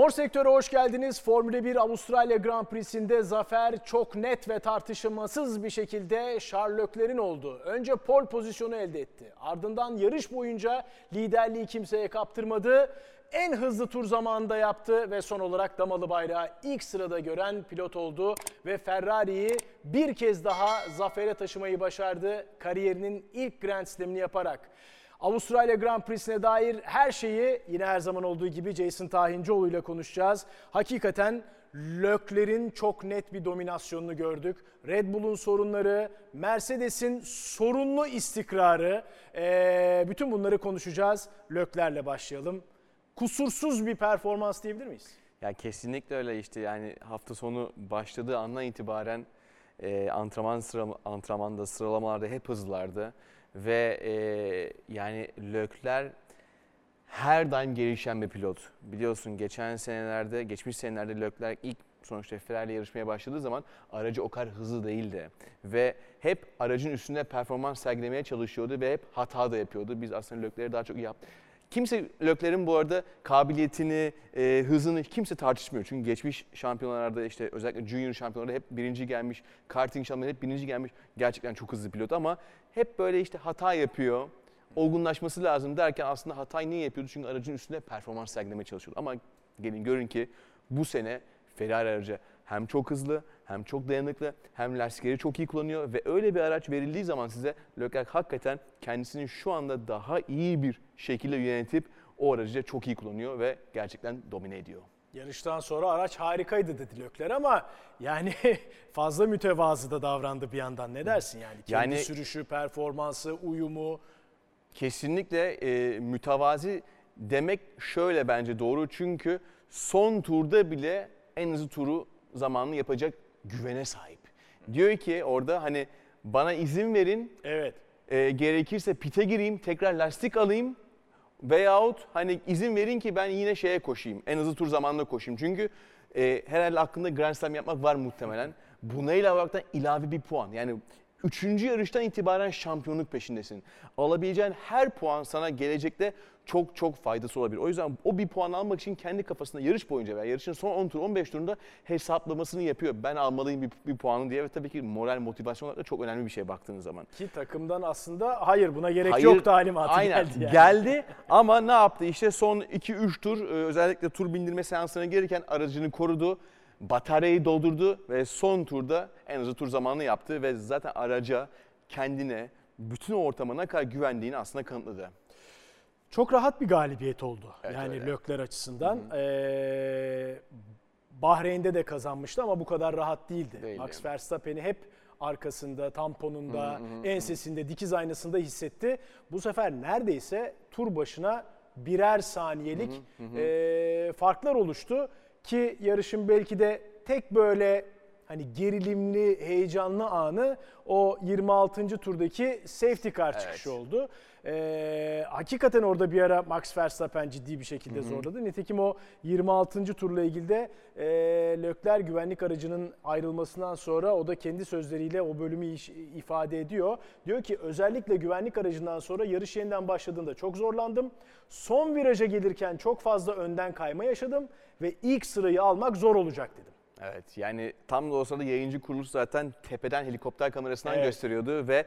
Mor sektöre hoş geldiniz. Formula 1 Avustralya Grand Prix'sinde zafer çok net ve tartışılmasız bir şekilde Charles Leclerc'in oldu. Önce pol pozisyonu elde etti. Ardından yarış boyunca liderliği kimseye kaptırmadı. En hızlı tur zamanında yaptı ve son olarak damalı bayrağı ilk sırada gören pilot oldu ve Ferrari'yi bir kez daha zafere taşımayı başardı kariyerinin ilk Grand Slam'ini yaparak. Avustralya Grand Prix'sine dair her şeyi yine her zaman olduğu gibi Jason Tahincioğlu ile konuşacağız. Hakikaten Lökler'in çok net bir dominasyonunu gördük. Red Bull'un sorunları, Mercedes'in sorunlu istikrarı, ee, bütün bunları konuşacağız. Lökler'le başlayalım. Kusursuz bir performans diyebilir miyiz? Ya kesinlikle öyle işte yani hafta sonu başladığı andan itibaren e, antrenman sıra, antrenmanda sıralamalarda hep hızlılardı ve e, yani Lökler her daim gelişen bir pilot. Biliyorsun geçen senelerde, geçmiş senelerde Lökler ilk sonuçta Ferrari yarışmaya başladığı zaman aracı o kadar hızlı değildi. Ve hep aracın üstünde performans sergilemeye çalışıyordu ve hep hata da yapıyordu. Biz aslında Lökler'i daha çok yaptık. Kimse Lökler'in bu arada kabiliyetini, e, hızını kimse tartışmıyor. Çünkü geçmiş şampiyonlarda işte özellikle junior şampiyonlarda hep birinci gelmiş, karting şampiyonlarda hep birinci gelmiş. Gerçekten çok hızlı pilot ama hep böyle işte hata yapıyor. Olgunlaşması lazım derken aslında hatayı niye yapıyordu? Çünkü aracın üstünde performans sergilemeye çalışıyordu. Ama gelin görün ki bu sene Ferrari aracı hem çok hızlı hem çok dayanıklı hem lastikleri çok iyi kullanıyor ve öyle bir araç verildiği zaman size Leclerc hakikaten kendisini şu anda daha iyi bir şekilde yönetip o aracı çok iyi kullanıyor ve gerçekten domine ediyor. Yarıştan sonra araç harikaydı dedi Lökler ama yani fazla mütevazı da davrandı bir yandan. Ne dersin yani? Kendi Yani- sürüşü, performansı, uyumu. Kesinlikle e, mütevazi demek şöyle bence doğru çünkü son turda bile en hızlı turu zamanını yapacak güvene sahip. Diyor ki orada hani bana izin verin Evet. e, gerekirse pite gireyim tekrar lastik alayım veyahut hani izin verin ki ben yine şeye koşayım en hızlı tur zamanında koşayım. Çünkü e, herhalde aklında Grand Slam yapmak var muhtemelen. Buna ilave ilave bir puan yani Üçüncü yarıştan itibaren şampiyonluk peşindesin. Alabileceğin her puan sana gelecekte çok çok faydası olabilir. O yüzden o bir puan almak için kendi kafasında yarış boyunca veya yarışın son 10 tur 15 turunda hesaplamasını yapıyor. Ben almalıyım bir, bir puanı diye ve tabii ki moral motivasyon olarak da çok önemli bir şey baktığınız zaman. Ki takımdan aslında hayır buna gerek Hayır, yok talimatı aynen, geldi yani. Geldi ama ne yaptı? İşte son 2-3 tur e, özellikle tur bindirme seanslarına gelirken aracını korudu. Bataryayı doldurdu ve son turda en hızlı tur zamanını yaptı ve zaten araca, kendine, bütün ortama ne kadar güvendiğini aslında kanıtladı. Çok rahat bir galibiyet oldu. Evet, yani öyle. Lökler açısından. Ee, Bahreyn'de de kazanmıştı ama bu kadar rahat değildi. Değil Max. Verstappen'i hep arkasında, tamponunda, ensesinde, dikiz aynasında hissetti. Bu sefer neredeyse tur başına birer saniyelik ee, farklar oluştu. Ki yarışın belki de tek böyle hani gerilimli, heyecanlı anı o 26. turdaki safety car çıkışı oldu. Ee, hakikaten orada bir ara Max Verstappen ciddi bir şekilde zorladı. Nitekim o 26. turla ilgili de e, Lökler güvenlik aracının ayrılmasından sonra o da kendi sözleriyle o bölümü iş- ifade ediyor. Diyor ki özellikle güvenlik aracından sonra yarış yeniden başladığında çok zorlandım. Son viraja gelirken çok fazla önden kayma yaşadım ve ilk sırayı almak zor olacak dedim. Evet yani tam da o sırada yayıncı kuruluş zaten tepeden helikopter kamerasından Evet. gösteriyordu ve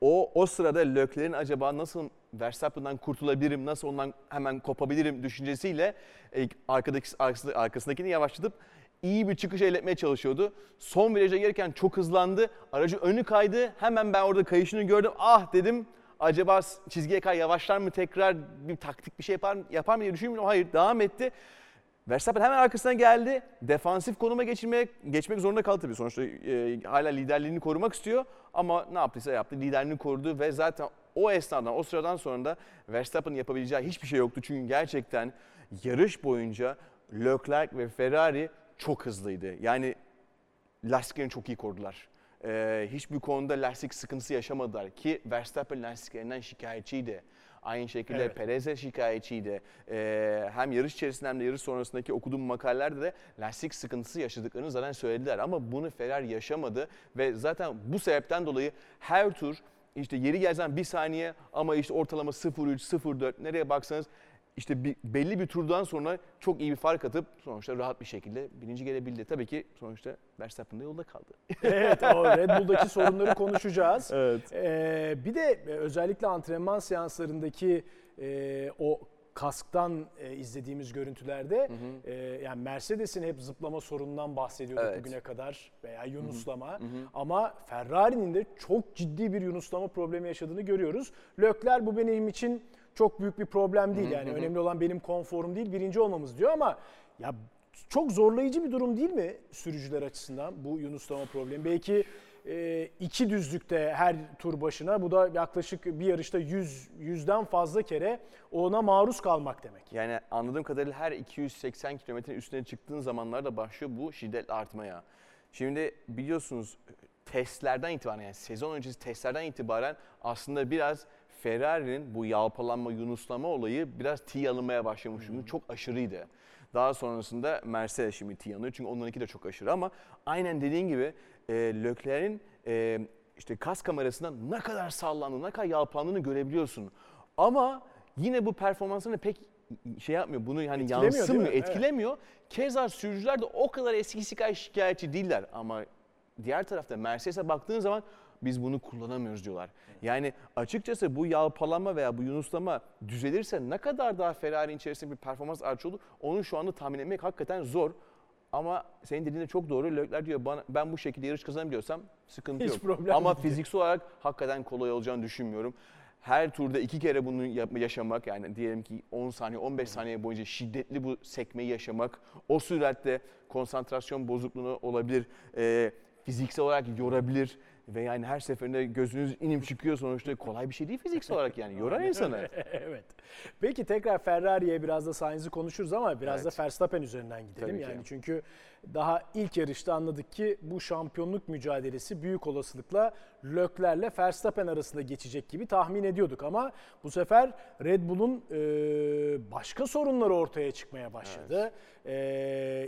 o o sırada Leclerc'in acaba nasıl Verstappen'dan kurtulabilirim, nasıl ondan hemen kopabilirim düşüncesiyle e, arkadaki arkasında- arkasındakini yavaşlatıp iyi bir çıkış elde etmeye çalışıyordu. Son viraja gelirken çok hızlandı. Aracı önü kaydı. Hemen ben orada kayışını gördüm. Ah dedim. Acaba çizgiye kay yavaşlar mı tekrar bir taktik bir şey yapar, yapar mı diye düşündüm. Hayır devam etti. Verstappen hemen arkasına geldi. Defansif konuma geçirmeye geçmek zorunda kaldı tabii. Sonuçta e, hala liderliğini korumak istiyor ama ne yaptıysa yaptı. Liderliğini korudu ve zaten o esnadan, o sıradan sonra da Verstappen'ın yapabileceği hiçbir şey yoktu. Çünkü gerçekten yarış boyunca Leclerc ve Ferrari çok hızlıydı. Yani lastiklerini çok iyi korudular. Ee, hiçbir konuda lastik sıkıntısı yaşamadılar ki Verstappen lastiklerinden şikayetçiydi. Aynı şekilde Evet. Perez de şikayetçiydi. Ee, hem yarış içerisinde hem de yarış sonrasındaki okuduğum makalelerde de lastik sıkıntısı yaşadıklarını zaten söylediler. Ama bunu Ferrari yaşamadı ve zaten bu sebepten dolayı her tur işte yeri gelsen bir saniye ama işte ortalama 0.3, 0.4 nereye baksanız işte bir, belli bir turdan sonra çok iyi bir fark atıp sonuçta rahat bir şekilde birinci gelebildi. Tabii ki sonuçta Verstappen de yolda kaldı. evet o Red Bull'daki sorunları konuşacağız. Evet. Ee, bir de e, özellikle antrenman seanslarındaki e, o kasktan e, izlediğimiz görüntülerde e, yani Mercedes'in hep zıplama sorunundan bahsediyorduk Evet. bugüne kadar veya yunuslama ama Ferrari'nin de çok ciddi bir yunuslama problemi yaşadığını görüyoruz. Lökler bu benim için çok büyük bir problem değil yani önemli olan benim konforum değil birinci olmamız diyor ama ya çok zorlayıcı bir durum değil mi sürücüler açısından bu yunuslama problemi? Belki e, iki düzlükte her tur başına bu da yaklaşık bir yarışta 100 yüzden fazla kere ona maruz kalmak demek. Yani anladığım kadarıyla her 280 kilometrenin üstüne çıktığın zamanlarda başlıyor bu şiddetle artmaya. Şimdi biliyorsunuz testlerden itibaren yani sezon öncesi testlerden itibaren aslında biraz Ferrari'nin bu yalpalanma, yunuslama olayı biraz tiye alınmaya başlamış. Çünkü çok aşırıydı. Daha sonrasında Mercedes şimdi tiye alınıyor çünkü onlarınki de çok aşırı ama aynen dediğin gibi e, Leclerc'in e, işte kas kamerasından ne kadar sallandığını, ne kadar yalpalandığını görebiliyorsun. Ama yine bu performansını pek şey yapmıyor. Bunu hani Etkilemiyor, değil yansımıyor, mi? Evet. etkilemiyor. Keza sürücüler de o kadar eskisi kadar şikayetçi değiller ama diğer tarafta Mercedes'e baktığın zaman biz bunu kullanamıyoruz diyorlar. Yani açıkçası bu yalpalama veya bu yunuslama düzelirse ne kadar daha Ferrari'nin içerisinde bir performans artışı olur onu şu anda tahmin etmek hakikaten zor. Ama senin dediğin de çok doğru. Leclerc diyor bana, ben bu şekilde yarış kazanabiliyorsam sıkıntı Hiç yok. problem Ama değil. fiziksel olarak hakikaten kolay olacağını düşünmüyorum. Her turda iki kere bunu yap- yaşamak yani diyelim ki 10 saniye 15 saniye boyunca şiddetli bu sekmeyi yaşamak o süratte konsantrasyon bozukluğu olabilir. Ee, fiziksel olarak yorabilir ve yani her seferinde gözünüz inip çıkıyor sonuçta kolay bir şey değil fiziksel olarak yani yorar insanı. evet. Peki tekrar Ferrari'ye biraz da Sainz'i konuşuruz ama biraz Evet. da Verstappen üzerinden gidelim. Tabii ki. yani çünkü daha ilk yarışta anladık ki bu şampiyonluk mücadelesi büyük olasılıkla Leclerc'le Verstappen arasında geçecek gibi tahmin ediyorduk ama bu sefer Red Bull'un e, başka sorunları ortaya çıkmaya başladı. E,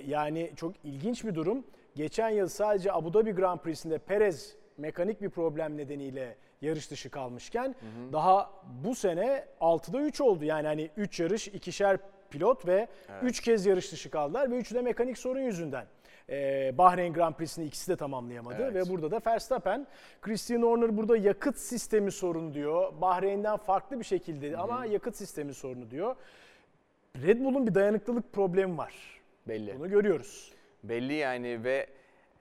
yani çok ilginç bir durum. Geçen yıl sadece Abu Dhabi Grand Prix'sinde Perez mekanik bir problem nedeniyle yarış dışı kalmışken daha bu sene 6'da 3 oldu. Yani hani 3 yarış, ikişer pilot ve 3 kez yarış dışı kaldılar ve üçü de mekanik sorun yüzünden. Ee, Bahreyn Grand Prix'sini ikisi de tamamlayamadı Evet. ve burada da Verstappen. Christian Horner burada yakıt sistemi sorunu diyor. Bahreyn'den farklı bir şekilde ama yakıt sistemi sorunu diyor. Red Bull'un bir dayanıklılık problemi var. Belli. Bunu görüyoruz. Belli yani ve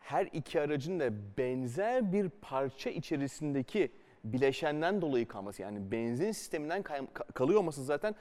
her iki aracın da benzer bir parça içerisindeki bileşenden dolayı kalması yani benzin sisteminden kalıyor olması zaten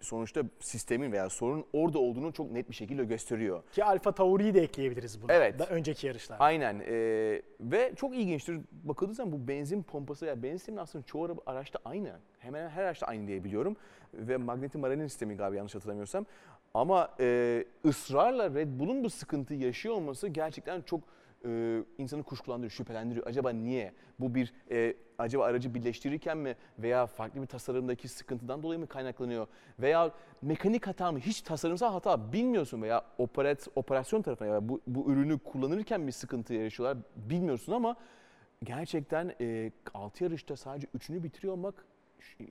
sonuçta sistemin veya sorunun orada olduğunu çok net bir şekilde gösteriyor. Ki Alfa Tauri'yi de ekleyebiliriz buna. Evet. Da önceki yarışlarda. Aynen ee, ve çok ilginçtir bakıldığı zaman bu benzin pompası ya benzin sistemi aslında çoğu araçta aynı. Hemen her araçta aynı diye biliyorum. Ve magnetic marine sistemi galiba yanlış hatırlamıyorsam. Ama e, ısrarla Red Bull'un bu sıkıntıyı yaşıyor olması gerçekten çok e, insanı kuşkulandırıyor, şüphelendiriyor. Acaba niye? Bu bir e, acaba aracı birleştirirken mi veya farklı bir tasarımdaki sıkıntıdan dolayı mı kaynaklanıyor? Veya mekanik hata mı? Hiç tasarımsal hata bilmiyorsun veya operat, operasyon tarafına ya bu, bu ürünü kullanırken bir sıkıntı yaşıyorlar bilmiyorsun ama gerçekten e, 6 yarışta sadece 3'ünü bitiriyor olmak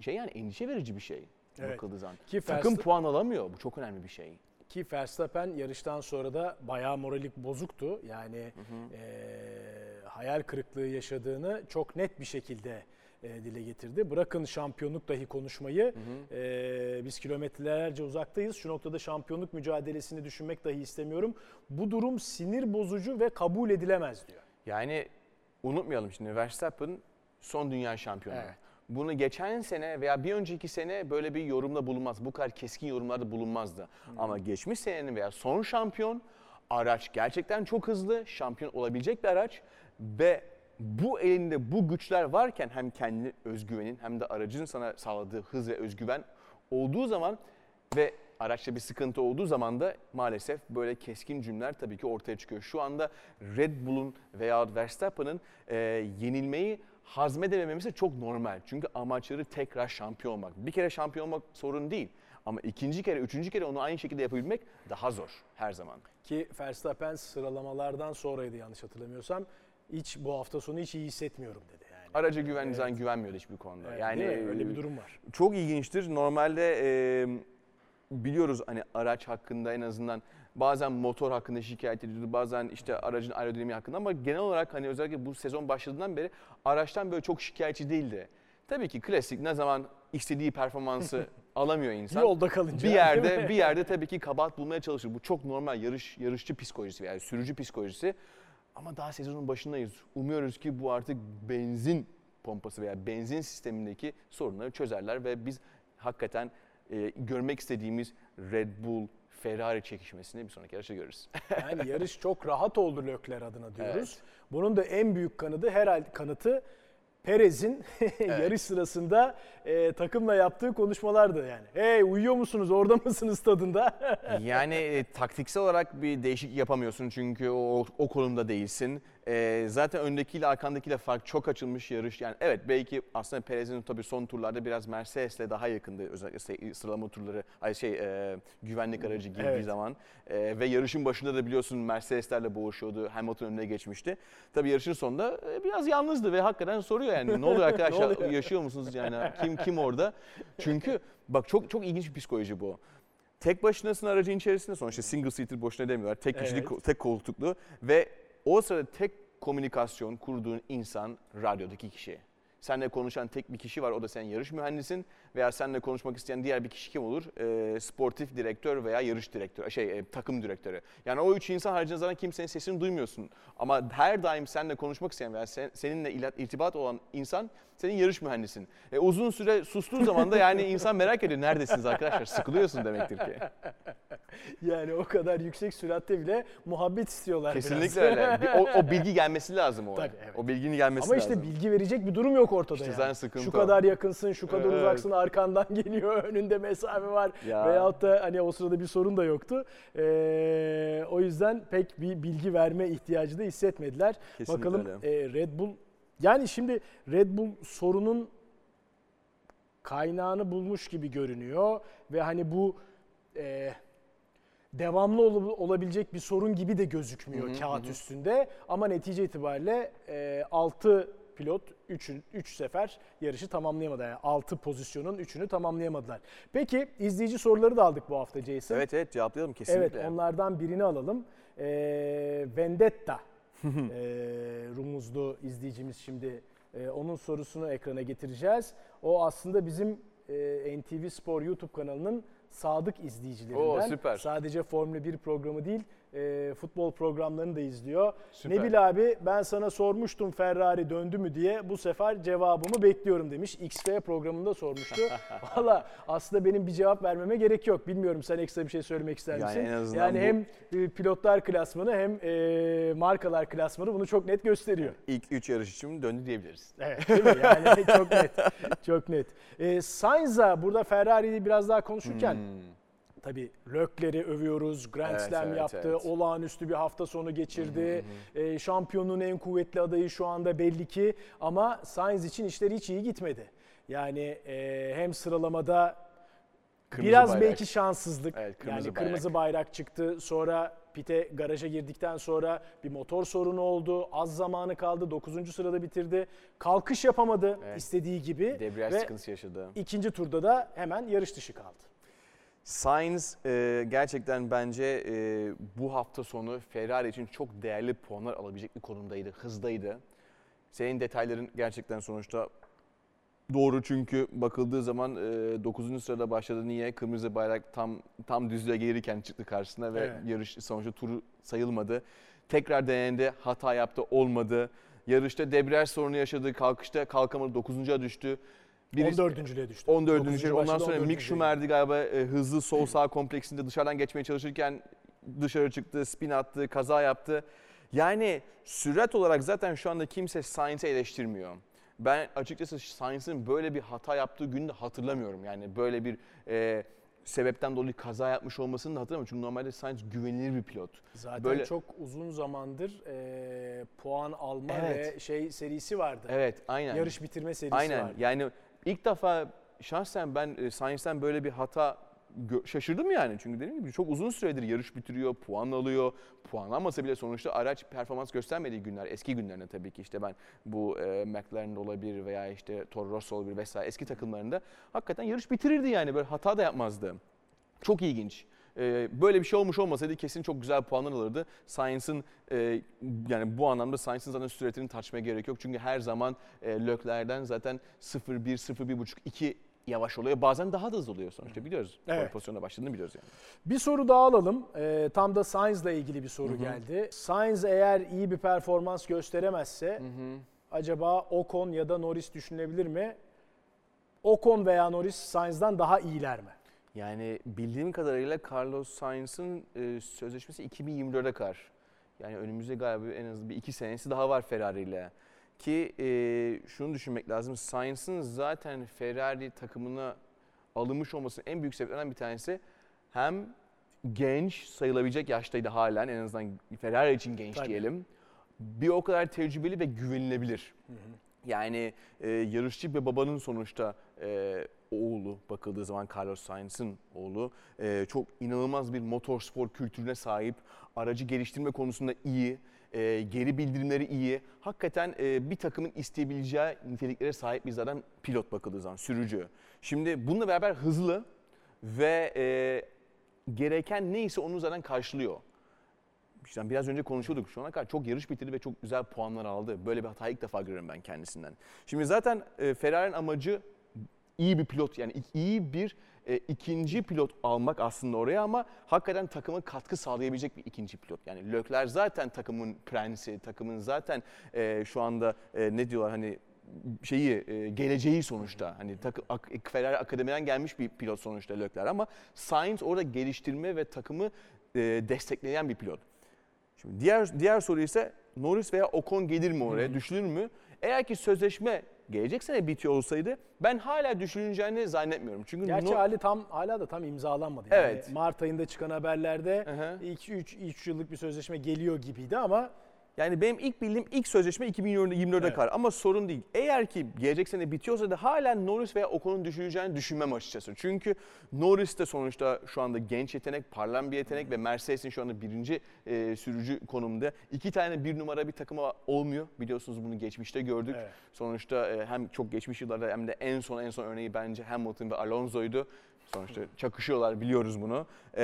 şey yani endişe verici bir şey. Evet. Bakıldığı zaman. Ki Takım puan alamıyor. Bu çok önemli bir şey. Ki Verstappen yarıştan sonra da bayağı moralik bozuktu. Yani eee, hayal kırıklığı yaşadığını çok net bir şekilde e, dile getirdi. Bırakın şampiyonluk dahi konuşmayı. eee, biz kilometrelerce uzaktayız. Şu noktada şampiyonluk mücadelesini düşünmek dahi istemiyorum. Bu durum sinir bozucu ve kabul edilemez diyor. Yani unutmayalım şimdi Verstappen son dünya şampiyonu. Evet. Bunu geçen sene veya bir önceki sene böyle bir yorumda bulunmaz. Bu kadar keskin yorumlarda bulunmazdı. Ama geçmiş senenin veya son şampiyon araç gerçekten çok hızlı, şampiyon olabilecek bir araç ve bu elinde bu güçler varken hem kendi özgüvenin hem de aracın sana sağladığı hız ve özgüven olduğu zaman ve araçta bir sıkıntı olduğu zaman da maalesef böyle keskin cümleler tabii ki ortaya çıkıyor. Şu anda Red Bull'un veya Verstappen'ın e, yenilmeyi hazmedememesi çok normal. Çünkü amaçları tekrar şampiyon olmak. Bir kere şampiyon olmak sorun değil. Ama ikinci kere, üçüncü kere onu aynı şekilde yapabilmek daha zor her zaman. Ki Verstappen sıralamalardan sonraydı yanlış hatırlamıyorsam. Hiç bu hafta sonu hiç iyi hissetmiyorum dedi yani. Araca güvendiğinden güvenmiyordu hiçbir konuda. Evet, yani öyle bir durum var. Çok ilginçtir. Normalde e, biliyoruz hani araç hakkında en azından bazen motor hakkında şikayet ediyordu. Bazen işte aracın aerodinamiği hakkında ama genel olarak hani özellikle bu sezon başladığından beri araçtan böyle çok şikayetçi değildi. Tabii ki klasik ne zaman istediği performansı alamıyor insan. Yolda kalınca. Bir yerde bir yerde tabii ki kabahat bulmaya çalışır. Bu çok normal yarış yarışçı psikolojisi yani sürücü psikolojisi. Ama daha sezonun başındayız. Umuyoruz ki bu artık benzin pompası veya benzin sistemindeki sorunları çözerler ve biz hakikaten e, görmek istediğimiz Red Bull Ferrari çekişmesini bir sonraki yarışta görürüz. Yani yarış çok rahat oldu Lökler adına diyoruz. Evet. Bunun da en büyük kanıtı herhalde kanıtı Perez'in yarış sırasında e, takımla yaptığı konuşmalardı yani. Hey uyuyor musunuz orada mısınız tadında? yani e, taktiksel olarak bir değişik yapamıyorsun çünkü o, o konumda değilsin. E, zaten öndekiyle arkandakiyle fark çok açılmış yarış. Yani evet belki aslında Perez'in tabii son turlarda biraz Mercedes'le daha yakındı özellikle sıralama turları, ay şey e, güvenlik aracı girdiği Evet. zaman. E, ve yarışın başında da biliyorsun Mercedes'lerle boğuşuyordu. Hamilton önüne geçmişti. Tabii yarışın sonunda e, biraz yalnızdı ve hakikaten soruyor yani ne oluyor arkadaşlar oluyor? yaşıyor musunuz yani kim kim orada? Çünkü bak çok çok ilginç bir psikoloji bu. Tek başınasın aracın içerisinde sonuçta single seater boşuna demiyorlar. Tek kişilik, Evet. tek koltuklu ve o sırada tek komünikasyon kurduğun insan radyodaki kişi. Seninle konuşan tek bir kişi var o da sen yarış mühendisin veya seninle konuşmak isteyen diğer bir kişi kim olur? Ee, sportif direktör veya yarış direktörü, şey e, takım direktörü. Yani o üç insan haricinde zaten kimsenin sesini duymuyorsun. Ama her daim seninle konuşmak isteyen veya sen, seninle irtibat olan insan senin yarış mühendisin. E, uzun süre sustuğu zaman da yani insan merak ediyor neredesiniz arkadaşlar sıkılıyorsun demektir ki. yani o kadar yüksek süratte bile muhabbet istiyorlar Kesinlikle biraz. öyle. Bir- O, o bilgi gelmesi lazım o. Tabii, evet. O bilginin gelmesi Ama lazım. işte bilgi verecek bir durum yok ortada İşte yani. zaten sıkıntı Şu o. kadar yakınsın, şu kadar Evet. uzaksın, arkandan geliyor, önünde mesafe var. Ya. Veyahut da hani o sırada bir sorun da yoktu. Ee, o yüzden pek bir bilgi verme ihtiyacı da hissetmediler. Kesinlikle Bakalım öyle. e, Red Bull yani şimdi Red Bull sorunun kaynağını bulmuş gibi görünüyor ve hani bu e, devamlı ol- olabilecek bir sorun gibi de gözükmüyor Hı hı, kağıt hı üstünde ama netice itibariyle e, 6 pilot 3 3 sefer yarışı tamamlayamadı. Yani 6 pozisyonun 3'ünü tamamlayamadılar. Peki izleyici soruları da aldık bu hafta Jason. Evet evet cevaplayalım kesinlikle. Evet onlardan birini alalım. Ee, Vendetta ee, rumuzlu izleyicimiz şimdi ee, onun sorusunu ekrana getireceğiz. O aslında bizim e, NTV Spor YouTube kanalının sadık izleyicilerinden. Oo, süper. Sadece Formula 1 programı değil e, futbol programlarını da izliyor. Süper. Nebil abi ben sana sormuştum Ferrari döndü mü diye bu sefer cevabımı bekliyorum demiş. XF programında sormuştu. Valla aslında benim bir cevap vermeme gerek yok. Bilmiyorum sen ekstra bir şey söylemek ister Yani misin? en azından yani bu- hem e, pilotlar klasmanı hem e, markalar klasmanı bunu çok net gösteriyor. İlk 3 yarış için döndü diyebiliriz. Evet değil mi? Yani çok net. Çok net. E, Sainz'a burada Ferrari'yi biraz daha konuşurken Hmm. Tabii Lökler'i övüyoruz. Grand Evet, Slam evet, yaptı. evet. Olağanüstü bir hafta sonu geçirdi. Ee, şampiyonluğun en kuvvetli adayı şu anda belli ki. Ama Sainz için işleri hiç iyi gitmedi. Yani e, hem sıralamada Kırmızı biraz bayrak. belki şanssızlık. Evet, kırmızı yani bayrak. kırmızı bayrak çıktı. Sonra pite garaja girdikten sonra bir motor sorunu oldu. Az zamanı kaldı. 9. sırada bitirdi. Kalkış yapamadı Evet. istediği gibi. Debriyaj sıkıntısı yaşadı. ikinci turda da hemen yarış dışı kaldı. Sainz e, gerçekten bence e, bu hafta sonu Ferrari için çok değerli puanlar alabilecek bir konumdaydı, hızdaydı. Senin detayların gerçekten sonuçta doğru çünkü bakıldığı zaman e, 9. sırada başladı. Niye? Kırmızı bayrak tam tam düzlüğe gelirken çıktı karşısına ve Evet. yarış sonuçta turu sayılmadı. Tekrar denendi, hata yaptı, olmadı. Yarışta debriyaj sorunu yaşadı, kalkışta kalkamadı, 9.a düştü. Birisi- 14. düştü. 14. 9. Ondan başladı, sonra 14. Mick Schumacher'di galiba e, hızlı sol sağ kompleksinde dışarıdan geçmeye çalışırken dışarı çıktı, spin attı, kaza yaptı. Yani sürat olarak zaten şu anda kimse Sainz'i eleştirmiyor. Ben açıkçası Sainz'in böyle bir hata yaptığı günü de hatırlamıyorum. Yani böyle bir e, sebepten dolayı kaza yapmış olmasını da hatırlamıyorum. Çünkü normalde Sainz güvenilir bir pilot. Zaten Böyle- çok uzun zamandır e, puan alma Evet. ve şey serisi vardı. Evet, aynen. Yarış bitirme serisi Aynen. vardı. Yani ilk defa şahsen ben e, Sainz'den böyle bir hata şaşırdım yani. Çünkü dediğim gibi çok uzun süredir yarış bitiriyor, puan alıyor. Puan almasa bile sonuçta araç performans göstermediği günler, eski günlerinde tabii ki işte ben bu e, McLaren'de olabilir veya işte Toro Rosso olabilir vesaire eski takımlarında hakikaten yarış bitirirdi yani böyle hata da yapmazdı. Çok ilginç. Ee, böyle bir şey olmuş olmasaydı kesin çok güzel puanlar alırdı. Science'ın e, yani bu anlamda Science'ın zaten süretini tartışmaya gerek yok. Çünkü her zaman e, Lökler'den zaten 0-1, 0-1,5, 2 yavaş oluyor. Bazen daha da hızlı oluyor sonuçta biliyoruz. Evet. Pozisyonda başladığını biliyoruz yani. Bir soru daha alalım. Ee, tam da Sainz'la ilgili bir soru geldi. Sainz eğer iyi bir performans gösteremezse acaba Ocon ya da Norris düşünülebilir mi? Ocon veya Norris Sainz'dan daha iyiler mi? Yani bildiğim kadarıyla Carlos Sainz'ın e, sözleşmesi 2024'e kadar. Yani önümüzde galiba en az bir iki senesi daha var Ferrari ile. Ki e, şunu düşünmek lazım. Sainz'ın zaten Ferrari takımına alınmış olmasının en büyük sebeplerinden bir tanesi hem genç sayılabilecek yaştaydı halen en azından Ferrari için genç Tabii. diyelim. Bir o kadar tecrübeli ve güvenilebilir. Yani e, yarışçı ve babanın sonuçta e, oğlu bakıldığı zaman Carlos Sainz'ın oğlu e, çok inanılmaz bir motorspor kültürüne sahip, aracı geliştirme konusunda iyi, e, geri bildirimleri iyi. Hakikaten e, bir takımın isteyebileceği niteliklere sahip bir zaten pilot bakıldığı zaman, sürücü. Şimdi bununla beraber hızlı ve e, gereken neyse onu zaten karşılıyor. İşte biraz önce konuşuyorduk. Şu ana kadar çok yarış bitirdi ve çok güzel puanlar aldı. Böyle bir hatayı ilk defa görüyorum ben kendisinden. Şimdi zaten Ferrari'nin amacı iyi bir pilot yani iyi bir e, ikinci pilot almak aslında oraya ama hakikaten takıma katkı sağlayabilecek bir ikinci pilot. Yani Lökler zaten takımın prensi, takımın zaten e, şu anda e, ne diyorlar hani şeyi e, geleceği sonuçta hani takı, ak, Ferrari akademiden gelmiş bir pilot sonuçta Lökler ama Sainz orada geliştirme ve takımı e, destekleyen bir pilot. Şimdi diğer diğer soru ise Norris veya Ocon gelir mi oraya? Düşünür mü? Eğer ki sözleşme gelecek sene bitiyor olsaydı ben hala düşüneceğini zannetmiyorum. Çünkü Gerçi No- hali tam hala da tam imzalanmadı. Yani Evet. Mart ayında çıkan haberlerde Hı hı. 2-3 yıllık bir sözleşme geliyor gibiydi ama Yani benim ilk bildiğim ilk sözleşme 2024'e Evet. kadar ama sorun değil. Eğer ki gelecek sene bitiyorsa da hala Norris veya Ocon'un düşüneceğini düşünmem açıkçası. Çünkü Norris de sonuçta şu anda genç yetenek, parlan bir yetenek ve Mercedes'in şu anda birinci e, sürücü konumunda. İki tane bir numara bir takıma olmuyor. Biliyorsunuz bunu geçmişte gördük. Evet. Sonuçta e, hem çok geçmiş yıllarda hem de en son en son örneği bence Hamilton ve Alonso'ydu. Sonuçta çakışıyorlar biliyoruz bunu. E,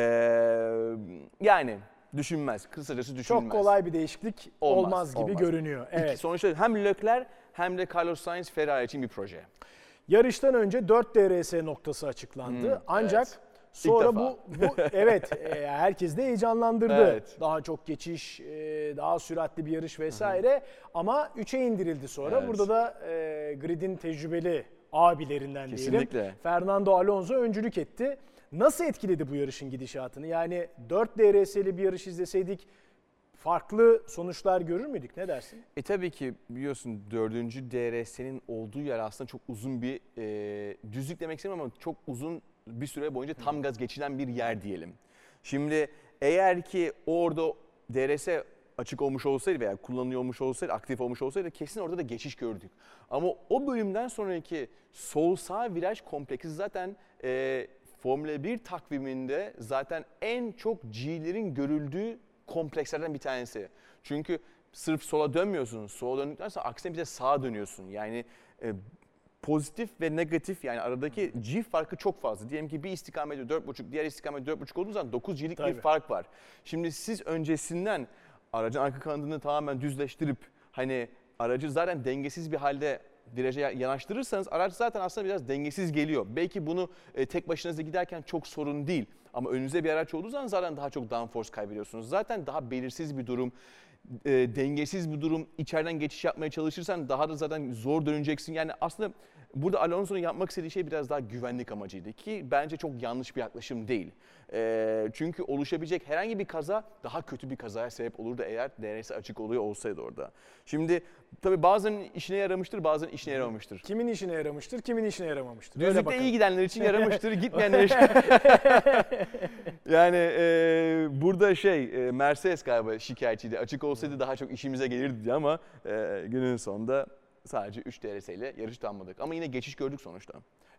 yani düşünmez. Kısacası düşünmez. çok kolay bir değişiklik olmaz, Olmaz, gibi olmaz. görünüyor. İki- Evet. sonuçta hem Leclerc hem de Carlos Sainz Ferrari için bir proje. Yarıştan önce 4 DRS noktası açıklandı. Hmm, Ancak evet. sonra bu, bu evet e, herkes de heyecanlandırdı. Evet. Daha çok geçiş, e, daha süratli bir yarış vesaire ama 3'e indirildi sonra. Evet. Burada da e, gridin tecrübeli abilerinden diyelim. Kesinlikle. Fernando Alonso öncülük etti. Nasıl etkiledi bu yarışın gidişatını? Yani 4 DRS'li bir yarış izleseydik farklı sonuçlar görür müydük? Ne dersin? E tabii ki biliyorsun dördüncü DRS'nin olduğu yer aslında çok uzun bir e, düzlük demek istemiyorum ama çok uzun bir süre boyunca tam gaz geçilen bir yer diyelim. Şimdi eğer ki orada DRS açık olmuş olsaydı veya kullanılıyor olsaydı, aktif olmuş olsaydı kesin orada da geçiş gördük. Ama o bölümden sonraki sol sağ viraj kompleksi zaten e, Formula 1 takviminde zaten en çok G'lerin görüldüğü komplekslerden bir tanesi. Çünkü sırf sola dönmüyorsun. Sola döndükten sonra aksine bir de sağa dönüyorsun. Yani e, pozitif ve negatif yani aradaki G farkı çok fazla. Diyelim ki bir istikamette 4.5, diğer istikamette 4.5 olduğu zaman 9 G'lik Tabii. bir fark var. Şimdi siz öncesinden aracın arka kanadını tamamen düzleştirip hani aracı zaten dengesiz bir halde viraja yanaştırırsanız araç zaten aslında biraz dengesiz geliyor. Belki bunu e, tek başınıza giderken çok sorun değil. Ama önünüzde bir araç olduğu zaman zaten daha çok downforce kaybediyorsunuz. Zaten daha belirsiz bir durum, e, dengesiz bir durum. İçeriden geçiş yapmaya çalışırsan daha da zaten zor döneceksin. Yani aslında burada Alonso'nun yapmak istediği şey biraz daha güvenlik amacıydı ki bence çok yanlış bir yaklaşım değil. E, çünkü oluşabilecek herhangi bir kaza daha kötü bir kazaya sebep olurdu eğer DRS açık oluyor olsaydı orada. Şimdi tabii bazen işine yaramıştır, bazen işine yaramamıştır. Kimin işine yaramıştır, kimin işine yaramamıştır? Düzlükte iyi gidenler için yaramıştır, gitmeyenler için. yani e, burada şey e, Mercedes galiba şikayetçiydi. Açık olsaydı daha çok işimize gelirdi ama e, günün sonunda sadece 3 DRS ile yarış. Ama yine geçiş gördük sonuçta.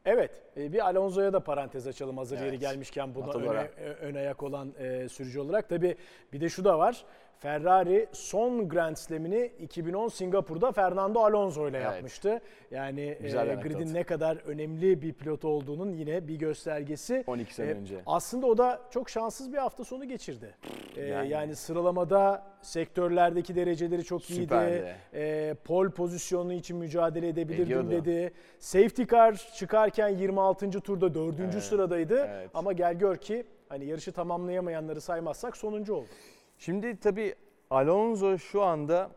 Evet, e, bir Alonso'ya da parantez açalım hazır yeri Evet. gelmişken buna öne, ö- ön ayak olan e, sürücü olarak. Tabii bir de şu da var. Ferrari son Grand Slam'ini 2010 Singapur'da Fernando Alonso ile Evet. yapmıştı. Yani Güzel e, gridin ne kadar önemli bir pilot olduğunun yine bir göstergesi. 12 sene E, önce. Aslında o da çok şanssız bir hafta sonu geçirdi. E, yani. Yani. sıralamada sektörlerdeki dereceleri çok iyiydi. Süperdi. E, pole pozisyonu için mücadele edebilirdim Ediyordu. dedi. Safety car çıkarken 26. turda 4. Evet, sıradaydı. evet. Ama gel gör ki hani yarışı tamamlayamayanları saymazsak sonuncu oldu. Şimdi tabii Alonso şu anda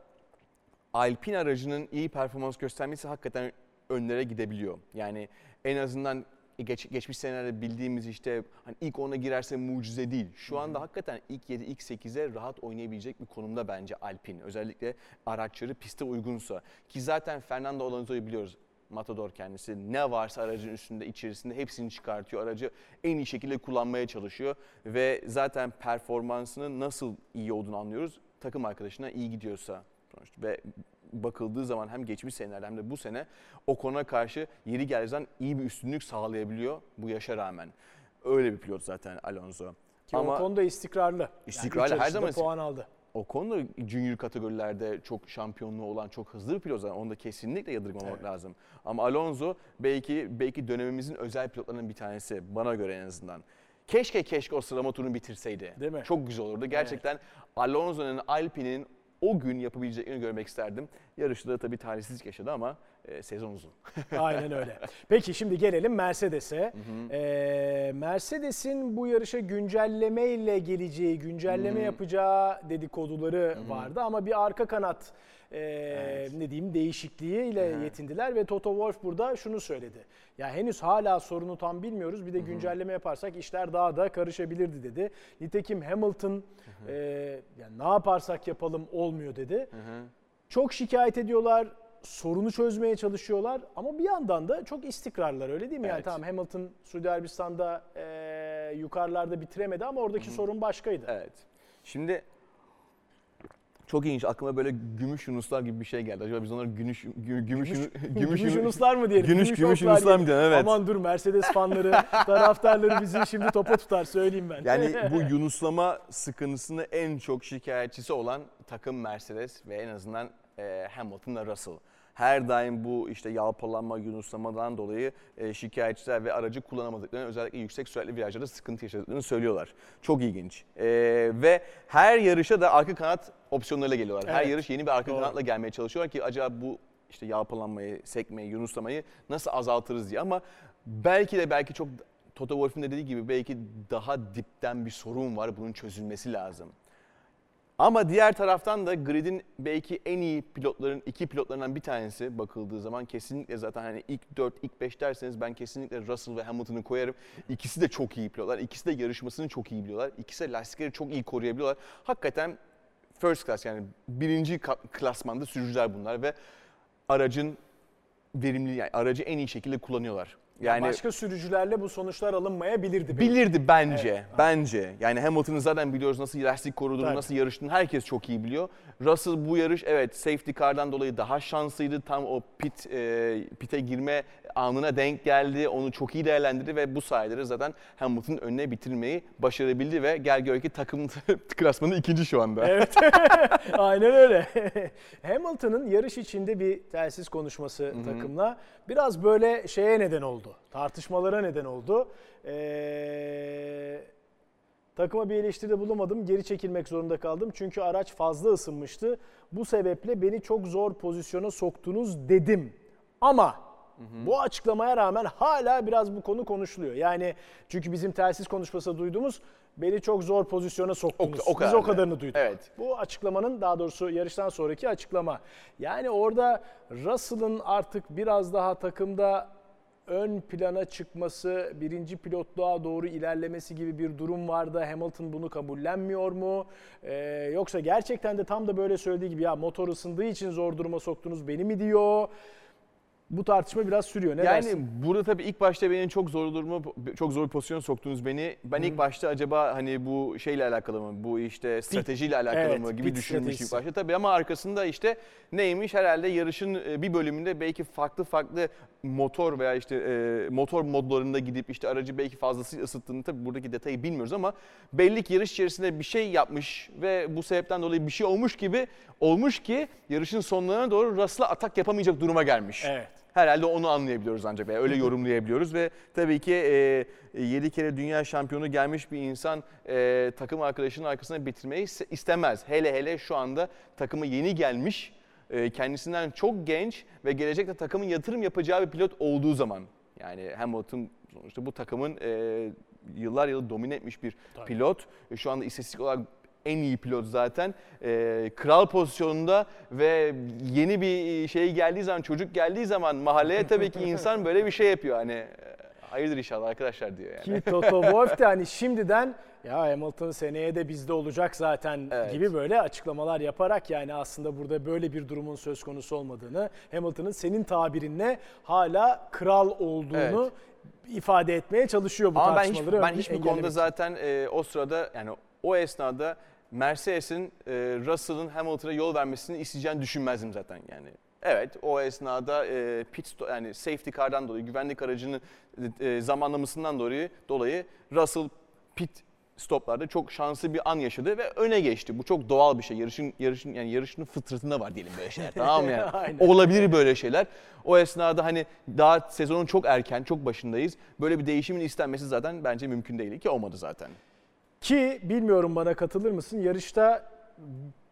Alpine aracının iyi performans göstermesi hakikaten önlere gidebiliyor. Yani en azından geç, geçmiş senelerde bildiğimiz işte hani ilk 10'a girerse mucize değil. Şu anda hakikaten ilk 7, ilk 8'e rahat oynayabilecek bir konumda bence Alpine. Özellikle araçları piste uygunsa. Ki zaten Fernando Alonso'yu biliyoruz. Matador kendisi ne varsa aracın üstünde içerisinde hepsini çıkartıyor. Aracı en iyi şekilde kullanmaya çalışıyor ve zaten performansının nasıl iyi olduğunu anlıyoruz. Takım arkadaşına iyi gidiyorsa sonuçta ve bakıldığı zaman hem geçmiş senelerde hem de bu sene Ocon'a karşı yeri geldiği zaman iyi bir üstünlük sağlayabiliyor bu yaşa rağmen. Öyle bir pilot zaten Alonso. Ki Ama o konuda istikrarlı. Yani İstikrarlı, üç her zaman puan aldı. Ocon da junior kategorilerde çok şampiyonluğu olan çok hızlı bir pilot zaten. Onu da kesinlikle yadırgamamak Evet. lazım. Ama Alonso belki belki dönemimizin özel pilotlarının bir tanesi bana göre en azından. Keşke keşke o sıralama turunu bitirseydi. Değil mi? Çok güzel olurdu. Gerçekten Alonso'nun Alpine'in o gün yapabileceklerini görmek isterdim. Yarışta da tabii talihsizlik yaşadı ama e, sezon uzun. Aynen öyle. Peki şimdi gelelim Mercedes'e. Ee, Mercedes'in bu yarışa güncelleme ile geleceği, güncelleme yapacağı dedikoduları vardı ama bir arka kanat e, ne diyeyim değişikliğiyle yetindiler ve Toto Wolff burada şunu söyledi. Ya henüz hala sorunu tam bilmiyoruz. Bir de güncelleme yaparsak işler daha da karışabilirdi dedi. Nitekim Hamilton e, yani ne yaparsak yapalım olmuyor dedi. Çok şikayet ediyorlar, sorunu çözmeye çalışıyorlar ama bir yandan da çok istikrarlar öyle değil mi? Yani Evet. tamam Hamilton Suudi Arabistan'da e, yukarılarda bitiremedi ama oradaki sorun başkaydı. Evet. Şimdi çok ilginç. Aklıma böyle gümüş yunuslar gibi bir şey geldi. Acaba biz onları gümüş gümüş gümüş, Gümüş, gümüş, gümüş Yunuslar mı diyelim? Gümüş gümüş Yunuslar Yunuslar mı diyelim. Evet. Aman dur Mercedes fanları, taraftarları bizi şimdi topa tutar söyleyeyim ben. Yani bu yunuslama sıkıntısını en çok şikayetçisi olan takım Mercedes ve en azından e, Hamilton'la Russell. Her daim bu işte yalpalanma, yunuslamadan dolayı e, şikayetçiler ve aracı kullanamadıklarını özellikle yüksek süratli virajlarda sıkıntı yaşadıklarını söylüyorlar. Çok ilginç. E, ve her yarışa da arka kanat opsiyonlarıyla geliyorlar. Her Evet. yarış yeni bir arka Doğru. kanatla gelmeye çalışıyorlar ki acaba bu işte yalpalanmayı, sekmeyi, yunuslamayı nasıl azaltırız diye ama belki de belki çok Toto Wolff'un da dediği gibi belki daha dipten bir sorun var. Bunun çözülmesi lazım. Ama diğer taraftan da gridin belki en iyi pilotların, iki pilotlarından bir tanesi bakıldığı zaman kesinlikle zaten hani ilk 4, ilk 5 derseniz ben kesinlikle Russell ve Hamilton'ı koyarım. İkisi de çok iyi pilotlar. İkisi de yarışmasını çok iyi biliyorlar. İkisi de lastikleri çok iyi koruyabiliyorlar. Hakikaten first class yani birinci klasmanda sürücüler bunlar ve aracın verimli yani aracı en iyi şekilde kullanıyorlar. Yani Başka sürücülerle bu sonuçlar alınmayabilirdi. belki. Bilirdi bence. Evet. Bence. Yani Hamilton'ı zaten biliyoruz nasıl lastik koruduğunu, Tabii. nasıl yarıştığını herkes çok iyi biliyor. Russell bu yarış evet safety car'dan dolayı daha şanslıydı. Tam o pit e, pite girme anına denk geldi. Onu çok iyi değerlendirdi ve bu sayede de zaten Hamilton'ın önüne bitirmeyi başarabildi ve gel gör ki takım klasmanı ikinci şu anda. Evet. Aynen öyle. Hamilton'ın yarış içinde bir telsiz konuşması takımla biraz böyle şeye neden oldu. Tartışmalara neden oldu. Ee, takıma bir eleştiride bulunmadım. Geri çekilmek zorunda kaldım. Çünkü araç fazla ısınmıştı. Bu sebeple beni çok zor pozisyona soktunuz dedim. Ama bu açıklamaya rağmen hala biraz bu konu konuşuluyor. Yani çünkü bizim telsiz konuşması duyduğumuz beni çok zor pozisyona soktunuz. o Biz kadar o da. kadarını duyduk. Evet. Bu açıklamanın daha doğrusu yarıştan sonraki açıklama. Yani orada Russell'ın artık biraz daha takımda ön plana çıkması, birinci pilotluğa doğru ilerlemesi gibi bir durum vardı. Hamilton bunu kabullenmiyor mu? Ee, yoksa gerçekten de tam da böyle söylediği gibi ya motor ısındığı için zor duruma soktunuz beni mi diyor? Bu tartışma biraz sürüyor. Ne yani dersin? burada tabii ilk başta beni çok zor duruma, çok zor bir pozisyona soktunuz beni. Ben ilk başta acaba hani bu şeyle alakalı mı, bu işte stratejiyle alakalı evet, mı gibi düşünmüştüm ilk başta. Tabii ama arkasında işte neymiş herhalde yarışın e, bir bölümünde belki farklı farklı motor veya işte e, motor modlarında gidip işte aracı belki fazlasıyla ısıttığını tabii buradaki detayı bilmiyoruz ama belli ki yarış içerisinde bir şey yapmış ve bu sebepten dolayı bir şey olmuş gibi olmuş ki yarışın sonlarına doğru Russell'a atak yapamayacak duruma gelmiş. Evet. Herhalde onu anlayabiliyoruz ancak veya öyle yorumlayabiliyoruz ve tabii ki e, 7 kere dünya şampiyonu gelmiş bir insan e, takım arkadaşının arkasına bitirmeyi istemez. Hele hele şu anda takımı yeni gelmiş, e, kendisinden çok genç ve gelecekte takımın yatırım yapacağı bir pilot olduğu zaman. Yani Hamilton sonuçta bu takımın e, yıllar yılı domine etmiş bir Tabii. pilot. E, Şu anda istatistik olarak en iyi pilot zaten. E, kral pozisyonunda ve yeni bir şey geldiği zaman, çocuk geldiği zaman mahalleye tabii ki insan böyle bir şey yapıyor. Hani e, hayırdır inşallah arkadaşlar diyor yani. Ki Toto Wolff de hani şimdiden ya Hamilton seneye de bizde olacak zaten Evet. gibi böyle açıklamalar yaparak yani aslında burada böyle bir durumun söz konusu olmadığını, Hamilton'ın senin tabirinle hala kral olduğunu ifade etmeye çalışıyor bu Ama ben, hiç, tartışmaları. ben hiçbir konuda zaten e, o sırada yani o esnada Mercedes'in e, Russell'ın Hamilton'a yol vermesini isteyeceğini düşünmezdim zaten yani. Evet o esnada e, pit yani safety car'dan dolayı güvenlik aracının e, zamanlamasından dolayı dolayı Russell pit stoplarda çok şanslı bir an yaşadı ve öne geçti. Bu çok doğal bir şey. Yarışın yarışın yani yarışın fıtratında var diyelim böyle şeyler. tamam mı yani? Olabilir böyle şeyler. O esnada hani daha sezonun çok erken, çok başındayız. Böyle bir değişimin istenmesi zaten bence mümkün değil ki olmadı zaten. Ki bilmiyorum bana katılır mısın? Yarışta